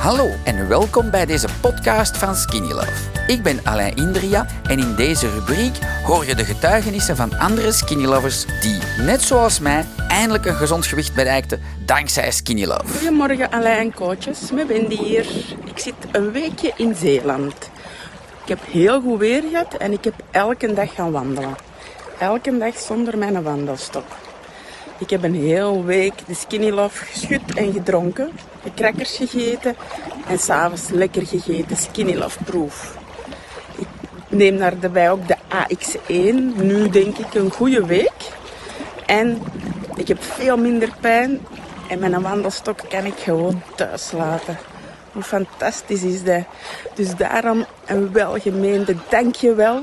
Hallo en welkom bij deze podcast van Skinny Love. Ik ben Alain Indria en in deze rubriek hoor je de getuigenissen van andere Skinny Lovers die, net zoals mij, eindelijk een gezond gewicht bereikten dankzij Skinny Love. Goedemorgen Alain en coaches, met Wendy hier. Ik zit een weekje in Zeeland. Ik heb heel goed weer gehad en ik heb elke dag gaan wandelen. Elke dag zonder mijn wandelstok. Ik heb een hele week de Skinny Love geschud en gedronken. De crackers gegeten en s'avonds lekker gegeten. Skinny Love proef. Ik neem daarbij ook de AX1. Nu denk ik een goede week. En ik heb veel minder pijn. En mijn wandelstok kan ik gewoon thuis laten. Hoe fantastisch is dat? Dus daarom een welgemeende dankjewel.